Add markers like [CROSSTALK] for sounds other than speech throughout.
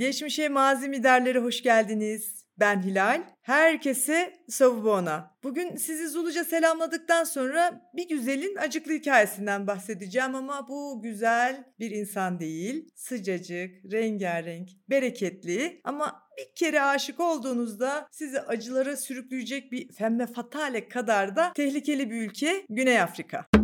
Geçmişe mazi miderleri hoş geldiniz. Ben Hilal. Herkese savubona. Bugün sizi Zuluca selamladıktan sonra bir güzelin acıklı hikayesinden bahsedeceğim ama bu güzel bir insan değil. Sıcacık, rengarenk, bereketli ama bir kere aşık olduğunuzda sizi acılara sürükleyecek bir femme fatale kadar da tehlikeli bir ülke Güney Afrika.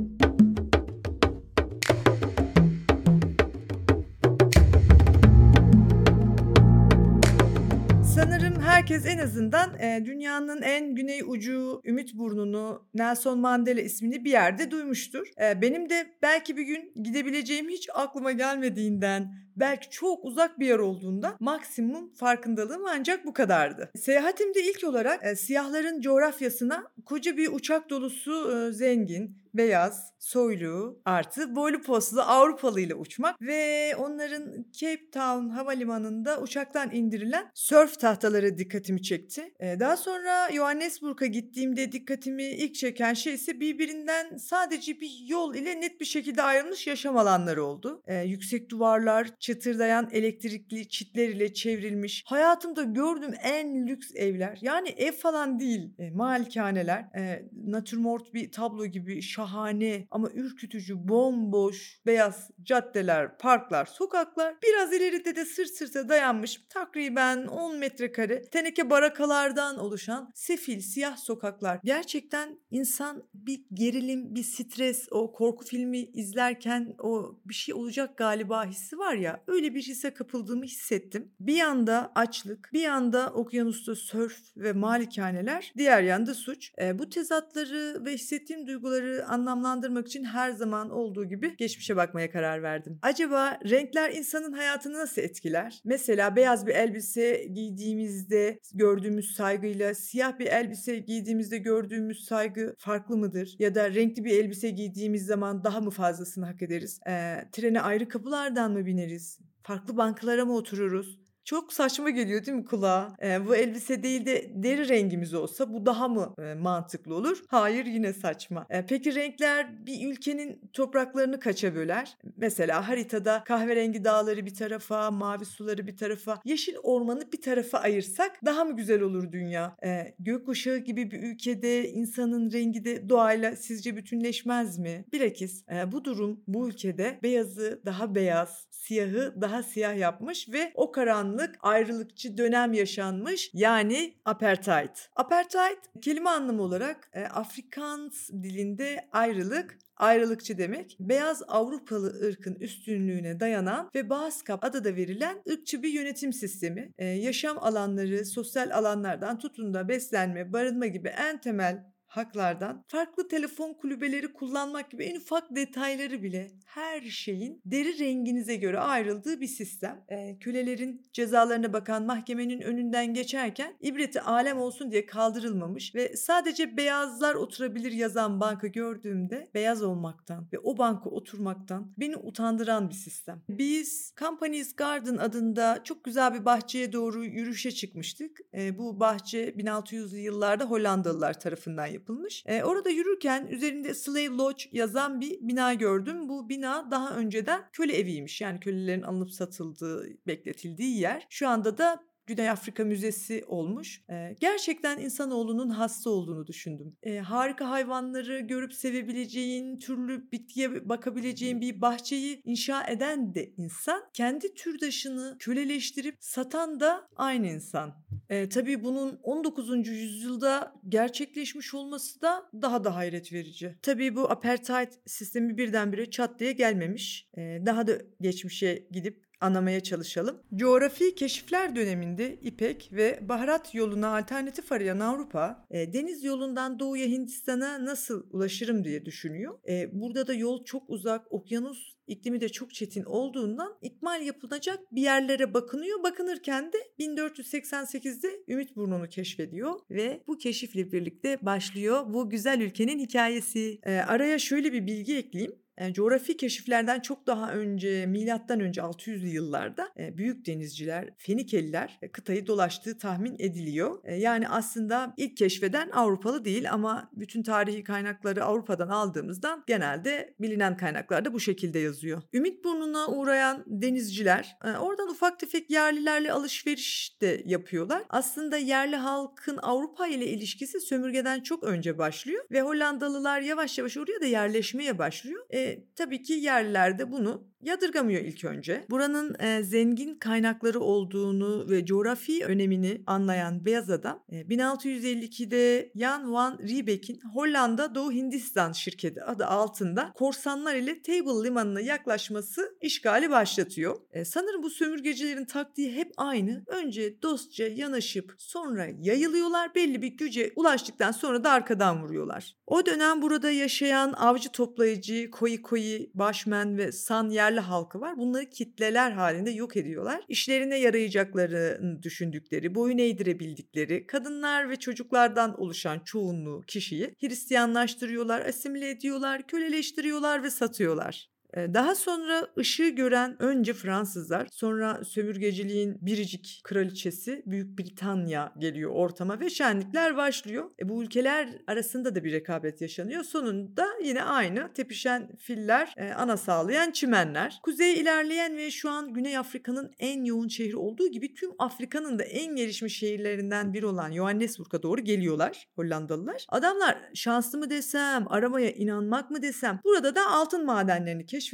Sanırım herkes en azından e, dünyanın en güney ucu Ümit Burnu'nu Nelson Mandela ismini bir yerde duymuştur. E, benim de belki bir gün gidebileceğim hiç aklıma gelmediğinden belki çok uzak bir yer olduğunda maksimum farkındalığım ancak bu kadardı. Seyahatimde ilk olarak e, siyahların coğrafyasına koca bir uçak dolusu e, zengin, beyaz, soylu, artı boylu poslu Avrupalı ile uçmak ve onların Cape Town havalimanında uçaktan indirilen surf tahtaları dikkatimi çekti. Ee, daha sonra Johannesburg'a gittiğimde dikkatimi ilk çeken şey ise birbirinden sadece bir yol ile net bir şekilde ayrılmış yaşam alanları oldu. Ee, yüksek duvarlar, çıtırdayan elektrikli çitler ile çevrilmiş. Hayatımda gördüğüm en lüks evler. Yani ev falan değil, e, malikaneler. E, natürmort bir tablo gibi şahane ama ürkütücü, bomboş, beyaz caddeler, parklar, sokaklar. Biraz ileride de sırt sırta dayanmış takriben 10 metrekare teneke barakalardan oluşan sefil siyah sokaklar. Gerçekten insan bir gerilim, bir stres, o korku filmi izlerken o bir şey olacak galiba hissi var ya öyle bir hisse kapıldığımı hissettim. Bir yanda açlık, bir yanda okyanusta sörf ve malikaneler, diğer yanda suç. E, bu tezatları ve hissettiğim duyguları anlamlandırmak için her zaman olduğu gibi geçmişe bakmaya karar verdim. Acaba renkler insanın hayatını nasıl etkiler? Mesela beyaz bir elbise giydiğimizde gördüğümüz saygıyla siyah bir elbise giydiğimizde gördüğümüz saygı farklı mıdır? Ya da renkli bir elbise giydiğimiz zaman daha mı fazlasını hak ederiz? E, trene ayrı kapılardan mı bineriz? Farklı bankalara mı otururuz? Çok saçma geliyor değil mi kulağa? Ee, bu elbise değil de deri rengimiz olsa bu daha mı e, mantıklı olur? Hayır yine saçma. E, peki renkler bir ülkenin topraklarını kaça böler? Mesela haritada kahverengi dağları bir tarafa, mavi suları bir tarafa, yeşil ormanı bir tarafa ayırsak daha mı güzel olur dünya? E, gökkuşağı gibi bir ülkede insanın rengi de doğayla sizce bütünleşmez mi? Bilakis e, bu durum bu ülkede beyazı daha beyaz, siyahı daha siyah yapmış ve o karanlık karanlık ayrılıkçı dönem yaşanmış yani apartheid. Apartheid kelime anlamı olarak e, Afrikaans dilinde ayrılık ayrılıkçı demek. Beyaz Avrupalı ırkın üstünlüğüne dayanan ve Bağızkap adı da verilen ırkçı bir yönetim sistemi. Ee, yaşam alanları, sosyal alanlardan tutun da beslenme, barınma gibi en temel haklardan farklı telefon kulübeleri kullanmak gibi en ufak detayları bile her şeyin deri renginize göre ayrıldığı bir sistem. E, kölelerin cezalarına bakan mahkemenin önünden geçerken ibreti alem olsun diye kaldırılmamış ve sadece beyazlar oturabilir yazan banka gördüğümde beyaz olmaktan ve o banka oturmaktan beni utandıran bir sistem. Biz Companies Garden adında çok güzel bir bahçeye doğru yürüyüşe çıkmıştık. E, bu bahçe 1600'lü yıllarda Hollandalılar tarafından yapılmış. E, orada yürürken üzerinde Slave Lodge yazan bir bina gördüm. Bu bina daha önceden köle eviymiş. Yani kölelerin alınıp satıldığı, bekletildiği yer. Şu anda da Güney Afrika Müzesi olmuş. Ee, gerçekten insanoğlunun hasta olduğunu düşündüm. Ee, harika hayvanları görüp sevebileceğin, türlü bitkiye bakabileceğin bir bahçeyi inşa eden de insan. Kendi türdaşını köleleştirip satan da aynı insan. Ee, tabii bunun 19. yüzyılda gerçekleşmiş olması da daha da hayret verici. Tabii bu apartheid sistemi birdenbire çat diye gelmemiş. Ee, daha da geçmişe gidip anlamaya çalışalım. Coğrafi keşifler döneminde İpek ve baharat yoluna alternatif arayan Avrupa, e, deniz yolundan doğuya Hindistan'a nasıl ulaşırım diye düşünüyor. E, burada da yol çok uzak, okyanus iklimi de çok çetin olduğundan ikmal yapılacak bir yerlere bakınıyor. Bakınırken de 1488'de Ümit Burnu'nu keşfediyor ve bu keşifle birlikte başlıyor bu güzel ülkenin hikayesi. E, araya şöyle bir bilgi ekleyeyim. Coğrafi keşiflerden çok daha önce milattan önce 600'lü yıllarda büyük denizciler, Fenikeliler kıtayı dolaştığı tahmin ediliyor. Yani aslında ilk keşfeden Avrupalı değil ama bütün tarihi kaynakları Avrupa'dan aldığımızdan genelde bilinen kaynaklarda bu şekilde yazıyor. Ümit burnuna uğrayan denizciler oradan ufak tefek yerlilerle alışveriş de yapıyorlar. Aslında yerli halkın Avrupa ile ilişkisi sömürgeden çok önce başlıyor ve Hollandalılar yavaş yavaş oraya da yerleşmeye başlıyor. E, tabii ki yerliler de bunu yadırgamıyor ilk önce. Buranın e, zengin kaynakları olduğunu ve coğrafi önemini anlayan beyaz adam e, 1652'de Jan van Riebeck'in Hollanda Doğu Hindistan şirketi adı altında korsanlar ile Table limanına yaklaşması işgali başlatıyor. E, sanırım bu sömürgecilerin taktiği hep aynı. Önce dostça yanaşıp sonra yayılıyorlar. Belli bir güce ulaştıktan sonra da arkadan vuruyorlar. O dönem burada yaşayan avcı toplayıcı, koyi koyi, başmen ve san yerli halkı var. Bunları kitleler halinde yok ediyorlar. İşlerine yarayacaklarını düşündükleri, boyun eğdirebildikleri kadınlar ve çocuklardan oluşan çoğunluğu kişiyi Hristiyanlaştırıyorlar, asimile ediyorlar, köleleştiriyorlar ve satıyorlar. Daha sonra ışığı gören önce Fransızlar, sonra sömürgeciliğin biricik kraliçesi Büyük Britanya geliyor ortama ve şenlikler başlıyor. E bu ülkeler arasında da bir rekabet yaşanıyor. Sonunda yine aynı tepişen filler, e, ana sağlayan çimenler. Kuzey ilerleyen ve şu an Güney Afrika'nın en yoğun şehri olduğu gibi tüm Afrika'nın da en gelişmiş şehirlerinden biri olan Johannesburg'a doğru geliyorlar Hollandalılar. Adamlar şanslı mı desem, aramaya inanmak mı desem burada da altın madenlerini keşfediyorlar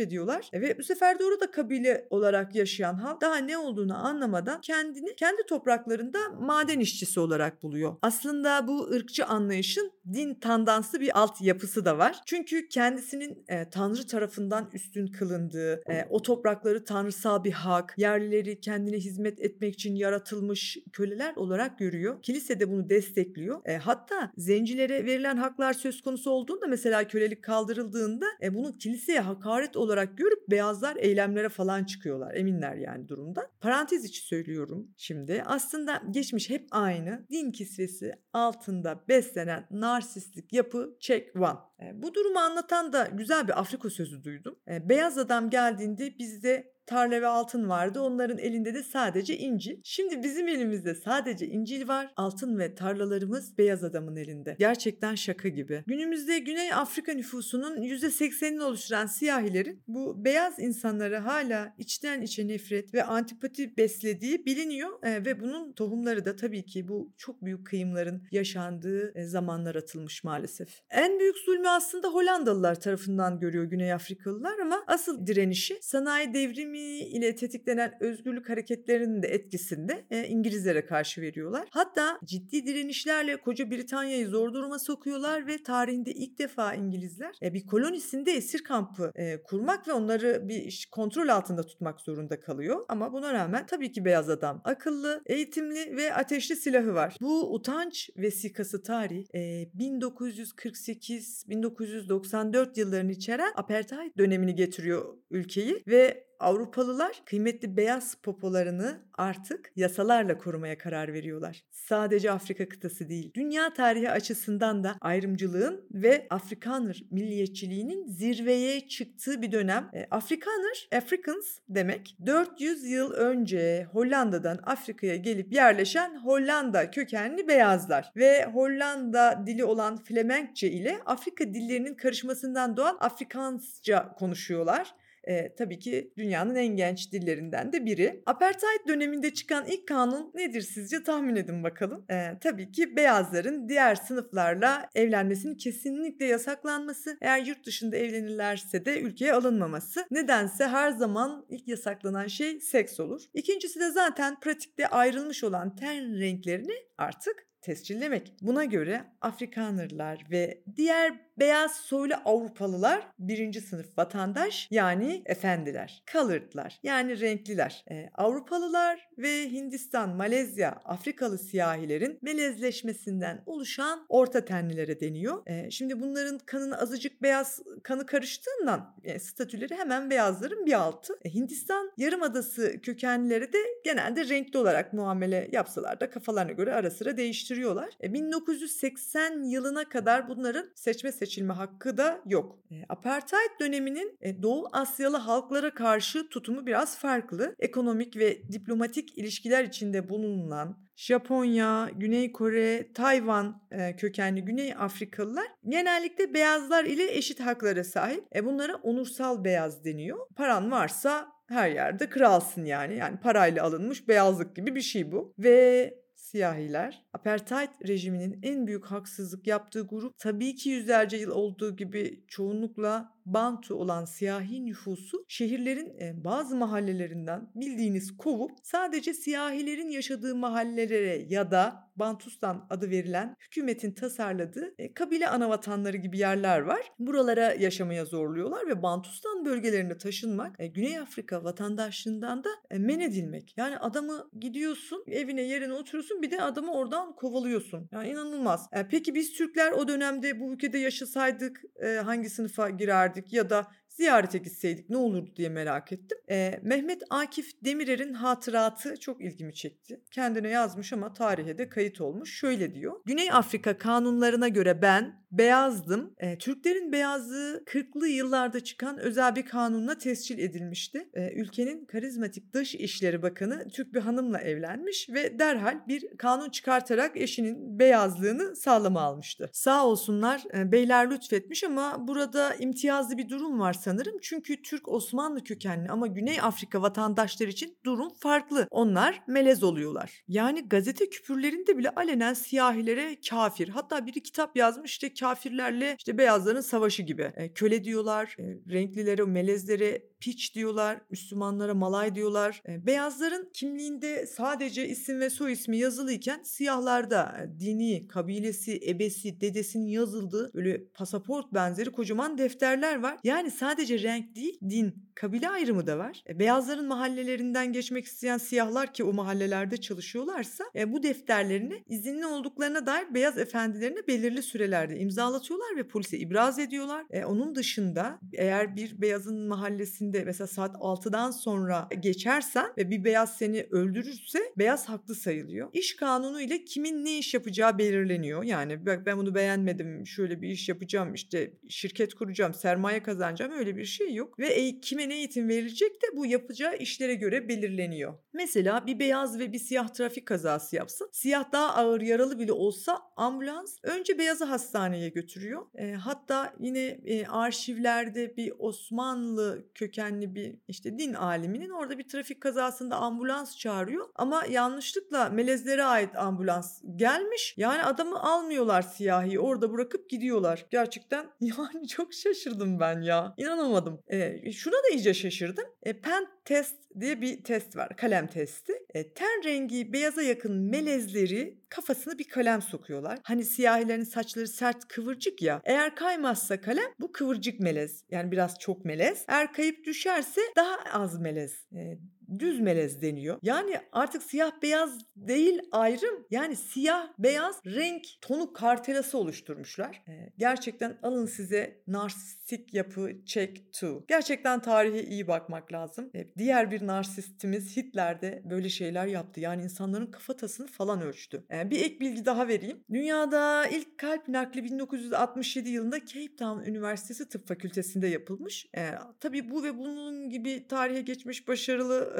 ve bu sefer de orada kabile olarak yaşayan halk daha ne olduğunu anlamadan kendini kendi topraklarında maden işçisi olarak buluyor. Aslında bu ırkçı anlayışın din tandanslı bir alt yapısı da var. Çünkü kendisinin e, Tanrı tarafından üstün kılındığı, e, o toprakları tanrısal bir hak, yerlileri kendine hizmet etmek için yaratılmış köleler olarak görüyor. Kilise de bunu destekliyor. E, hatta zencilere verilen haklar söz konusu olduğunda mesela kölelik kaldırıldığında e, bunu kiliseye hakaret olarak görüp beyazlar eylemlere falan çıkıyorlar. Eminler yani durumda. Parantez içi söylüyorum şimdi. Aslında geçmiş hep aynı. Din kisvesi altında beslenen narsistlik yapı check one. Bu durumu anlatan da güzel bir Afrika sözü duydum. E, beyaz adam geldiğinde bizde tarla ve altın vardı. Onların elinde de sadece İncil. Şimdi bizim elimizde sadece İncil var. Altın ve tarlalarımız beyaz adamın elinde. Gerçekten şaka gibi. Günümüzde Güney Afrika nüfusunun %80'ini oluşturan siyahilerin bu beyaz insanlara hala içten içe nefret ve antipati beslediği biliniyor e, ve bunun tohumları da tabii ki bu çok büyük kıyımların yaşandığı e, zamanlar atılmış maalesef. En büyük zulmü aslında Hollandalılar tarafından görüyor Güney Afrikalılar ama asıl direnişi sanayi devrimi ile tetiklenen özgürlük hareketlerinin de etkisinde e, İngilizlere karşı veriyorlar. Hatta ciddi direnişlerle koca Britanya'yı zor duruma sokuyorlar ve tarihinde ilk defa İngilizler e, bir kolonisinde esir kampı kurmak ve onları bir kontrol altında tutmak zorunda kalıyor. Ama buna rağmen tabii ki beyaz adam akıllı, eğitimli ve ateşli silahı var. Bu utanç vesikası tarih e, 1948-1994 yıllarını içeren apartheid dönemini getiriyor ülkeyi ve Avrupalılar kıymetli beyaz popolarını artık yasalarla korumaya karar veriyorlar. Sadece Afrika kıtası değil, dünya tarihi açısından da ayrımcılığın ve Afrikaner milliyetçiliğinin zirveye çıktığı bir dönem. E, Afrikaner, Africans demek. 400 yıl önce Hollanda'dan Afrika'ya gelip yerleşen Hollanda kökenli beyazlar ve Hollanda dili olan Flemenkçe ile Afrika dillerinin karışmasından doğan Afrikansça konuşuyorlar e, tabii ki dünyanın en genç dillerinden de biri. Apartheid döneminde çıkan ilk kanun nedir sizce tahmin edin bakalım. E, tabii ki beyazların diğer sınıflarla evlenmesinin kesinlikle yasaklanması. Eğer yurt dışında evlenirlerse de ülkeye alınmaması. Nedense her zaman ilk yasaklanan şey seks olur. İkincisi de zaten pratikte ayrılmış olan ten renklerini artık tescillemek. Buna göre Afrikanerlar ve diğer beyaz soylu Avrupalılar birinci sınıf vatandaş yani efendiler. Colored'lar yani renkliler. Ee, Avrupalılar ve Hindistan, Malezya, Afrikalı siyahilerin melezleşmesinden oluşan orta tenlilere deniyor. Ee, şimdi bunların kanını azıcık beyaz kanı karıştığından e, statüleri hemen beyazların bir altı. E, Hindistan yarımadası kökenlilere de genelde renkli olarak muamele yapsalar da kafalarına göre ara sıra değiştiriyor değiştiriyorlar. E, 1980 yılına kadar bunların seçme seçilme hakkı da yok. E, apartheid döneminin e, Doğu Asyalı halklara karşı tutumu biraz farklı. Ekonomik ve diplomatik ilişkiler içinde bulunan Japonya, Güney Kore, Tayvan e, kökenli Güney Afrikalılar genellikle beyazlar ile eşit haklara sahip. E, bunlara onursal beyaz deniyor. Paran varsa her yerde kralsın yani. Yani parayla alınmış beyazlık gibi bir şey bu. Ve siyahiler. Apartheid rejiminin en büyük haksızlık yaptığı grup tabii ki yüzlerce yıl olduğu gibi çoğunlukla Bantu olan siyahi nüfusu şehirlerin e, bazı mahallelerinden bildiğiniz kovup sadece siyahilerin yaşadığı mahallelere ya da Bantustan adı verilen hükümetin tasarladığı e, kabile anavatanları gibi yerler var. Buralara yaşamaya zorluyorlar ve Bantustan bölgelerine taşınmak e, Güney Afrika vatandaşlığından da men edilmek. Yani adamı gidiyorsun evine yerine oturuyorsun bir de adamı oradan kovalıyorsun. Yani inanılmaz. Peki biz Türkler o dönemde bu ülkede yaşasaydık hangi sınıfa girerdik? ya da ziyarete gitseydik ne olurdu diye merak ettim. Ee, Mehmet Akif Demirer'in hatıratı çok ilgimi çekti. Kendine yazmış ama tarihe de kayıt olmuş. Şöyle diyor. Güney Afrika kanunlarına göre ben beyazdım. E, Türklerin beyazlığı 40'lı yıllarda çıkan özel bir kanunla tescil edilmişti. E, ülkenin karizmatik dış işleri bakanı Türk bir hanımla evlenmiş ve derhal bir kanun çıkartarak eşinin beyazlığını sağlama almıştı. Sağ olsunlar e, beyler lütfetmiş ama burada imtiyazlı bir durum var sanırım. Çünkü Türk Osmanlı kökenli ama Güney Afrika vatandaşları için durum farklı. Onlar melez oluyorlar. Yani gazete küpürlerinde bile alenen siyahilere kafir. Hatta biri kitap yazmış işte kafirlerle işte beyazların savaşı gibi. E, köle diyorlar, e, renklilere, melezlere piç diyorlar, Müslümanlara malay diyorlar. E, beyazların kimliğinde sadece isim ve soy ismi yazılıyken siyahlarda e, dini, kabilesi, ebesi, dedesinin yazıldığı böyle pasaport benzeri kocaman defterler var. Yani sadece renk değil, din, kabile ayrımı da var. E, beyazların mahallelerinden geçmek isteyen siyahlar ki o mahallelerde çalışıyorlarsa e, bu defterlerini izinli olduklarına dair beyaz efendilerine belirli sürelerde imzalatıyorlar ve polise ibraz ediyorlar. E, onun dışında eğer bir beyazın mahallesinde mesela saat 6'dan sonra geçersen ve bir beyaz seni öldürürse beyaz haklı sayılıyor. İş kanunu ile kimin ne iş yapacağı belirleniyor. Yani bak ben bunu beğenmedim şöyle bir iş yapacağım işte şirket kuracağım sermaye kazanacağım öyle bir şey yok. Ve e, kime ne eğitim verilecek de bu yapacağı işlere göre belirleniyor. Mesela bir beyaz ve bir siyah trafik kazası yapsın. Siyah daha ağır yaralı bile olsa ambulans önce beyazı hastaneye götürüyor. E, hatta yine e, arşivlerde bir Osmanlı kökenli bir işte din aliminin orada bir trafik kazasında ambulans çağırıyor. Ama yanlışlıkla melezlere ait ambulans gelmiş. Yani adamı almıyorlar siyahi orada bırakıp gidiyorlar. Gerçekten [LAUGHS] yani çok şaşırdım ben ya. İnanamadım. E, şuna da iyice şaşırdım. E, pen test diye bir test var. Kalem testi. E, ten rengi beyaza yakın melezleri kafasına bir kalem sokuyorlar. Hani siyahilerin saçları sert kıvırcık ya. Eğer kaymazsa kalem bu kıvırcık melez. Yani biraz çok melez. Eğer kayıp düşerse daha az melez. E, düz melez deniyor. Yani artık siyah beyaz değil ayrım. Yani siyah beyaz renk tonu kartelası oluşturmuşlar. Ee, gerçekten alın size narsistik yapı check to. Gerçekten tarihe iyi bakmak lazım. Ee, diğer bir narsistimiz Hitler de böyle şeyler yaptı. Yani insanların kafatasını falan ölçtü. Ee, bir ek bilgi daha vereyim. Dünyada ilk kalp nakli 1967 yılında Cape Town Üniversitesi Tıp Fakültesi'nde yapılmış. Ee, tabii bu ve bunun gibi tarihe geçmiş başarılı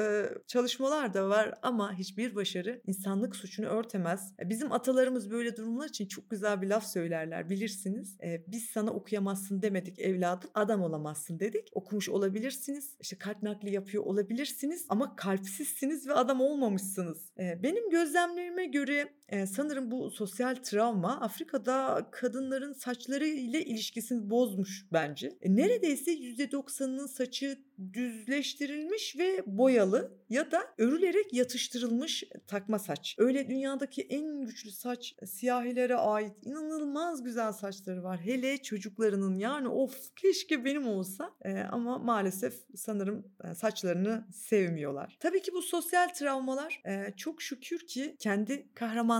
çalışmalar da var ama hiçbir başarı insanlık suçunu örtemez. E, bizim atalarımız böyle durumlar için çok güzel bir laf söylerler bilirsiniz. E, biz sana okuyamazsın demedik evladım adam olamazsın dedik. Okumuş olabilirsiniz işte kalp nakli yapıyor olabilirsiniz ama kalpsizsiniz ve adam olmamışsınız. E, benim gözlemlerime göre sanırım bu sosyal travma Afrika'da kadınların saçları ile ilişkisini bozmuş bence. neredeyse %90'ının saçı düzleştirilmiş ve boyalı ya da örülerek yatıştırılmış takma saç. Öyle dünyadaki en güçlü saç siyahilere ait inanılmaz güzel saçları var. Hele çocuklarının yani of keşke benim olsa ee, ama maalesef sanırım saçlarını sevmiyorlar. Tabii ki bu sosyal travmalar e, çok şükür ki kendi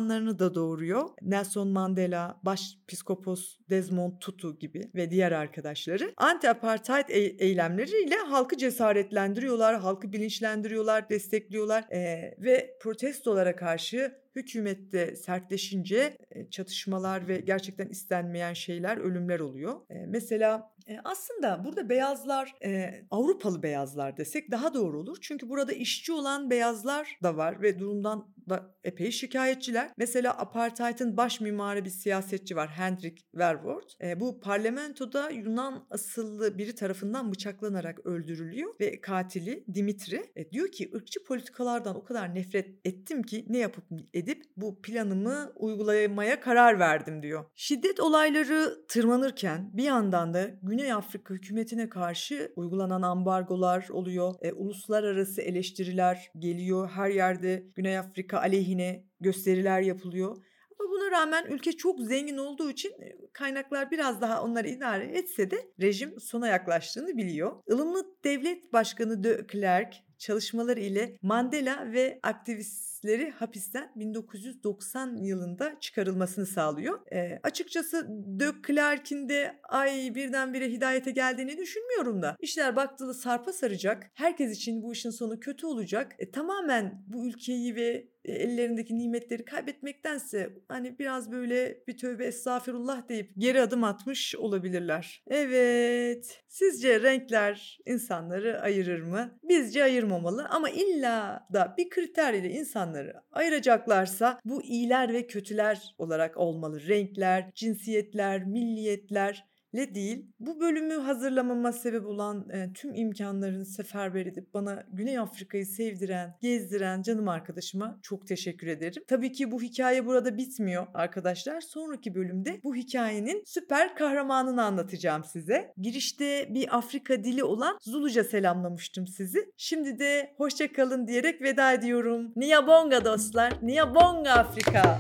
kahramanlarını da doğuruyor. Nelson Mandela, baş psikopos Desmond Tutu gibi ve diğer arkadaşları anti-apartheid e- eylemleriyle halkı cesaretlendiriyorlar, halkı bilinçlendiriyorlar, destekliyorlar e, ve protestolara karşı Hükümette sertleşince e, çatışmalar ve gerçekten istenmeyen şeyler, ölümler oluyor. E, mesela e, aslında burada beyazlar Avrupalı beyazlar desek daha doğru olur. Çünkü burada işçi olan beyazlar da var ve durumdan da epey şikayetçiler. Mesela apartheid'in baş mimarı bir siyasetçi var Hendrik Verwoerd. Bu parlamentoda Yunan asıllı biri tarafından bıçaklanarak öldürülüyor ve katili Dimitri diyor ki ırkçı politikalardan o kadar nefret ettim ki ne yapıp edip bu planımı uygulamaya karar verdim diyor. Şiddet olayları tırmanırken bir yandan da Güney Afrika hükümetine karşı uygulanan ambargolar oluyor. E, uluslararası eleştiriler geliyor. Her yerde Güney Afrika aleyhine gösteriler yapılıyor. Ama buna rağmen ülke çok zengin olduğu için e, kaynaklar biraz daha onları idare etse de rejim sona yaklaştığını biliyor. Ilımlı devlet başkanı de Klerk çalışmaları ile Mandela ve aktivistleri hapisten 1990 yılında çıkarılmasını sağlıyor. E, açıkçası de Klerk'in de ay birdenbire hidayete geldiğini düşünmüyorum da. İşler baktığı sarpa saracak. Herkes için bu işin sonu kötü olacak. E, tamamen bu ülkeyi ve ellerindeki nimetleri kaybetmektense hani biraz böyle bir tövbe estağfirullah deyip geri adım atmış olabilirler. Evet. Sizce renkler insanları ayırır mı? Bizce ayırmamalı ama illa da bir kriter ile insanları ayıracaklarsa bu iyiler ve kötüler olarak olmalı. Renkler, cinsiyetler, milliyetler le değil. Bu bölümü hazırlamama sebep olan e, tüm imkanlarını seferber edip bana Güney Afrika'yı sevdiren, gezdiren canım arkadaşıma çok teşekkür ederim. Tabii ki bu hikaye burada bitmiyor arkadaşlar. Sonraki bölümde bu hikayenin süper kahramanını anlatacağım size. Girişte bir Afrika dili olan Zuluca selamlamıştım sizi. Şimdi de hoşça kalın diyerek veda ediyorum. Niyabonga dostlar. Niyabonga Afrika.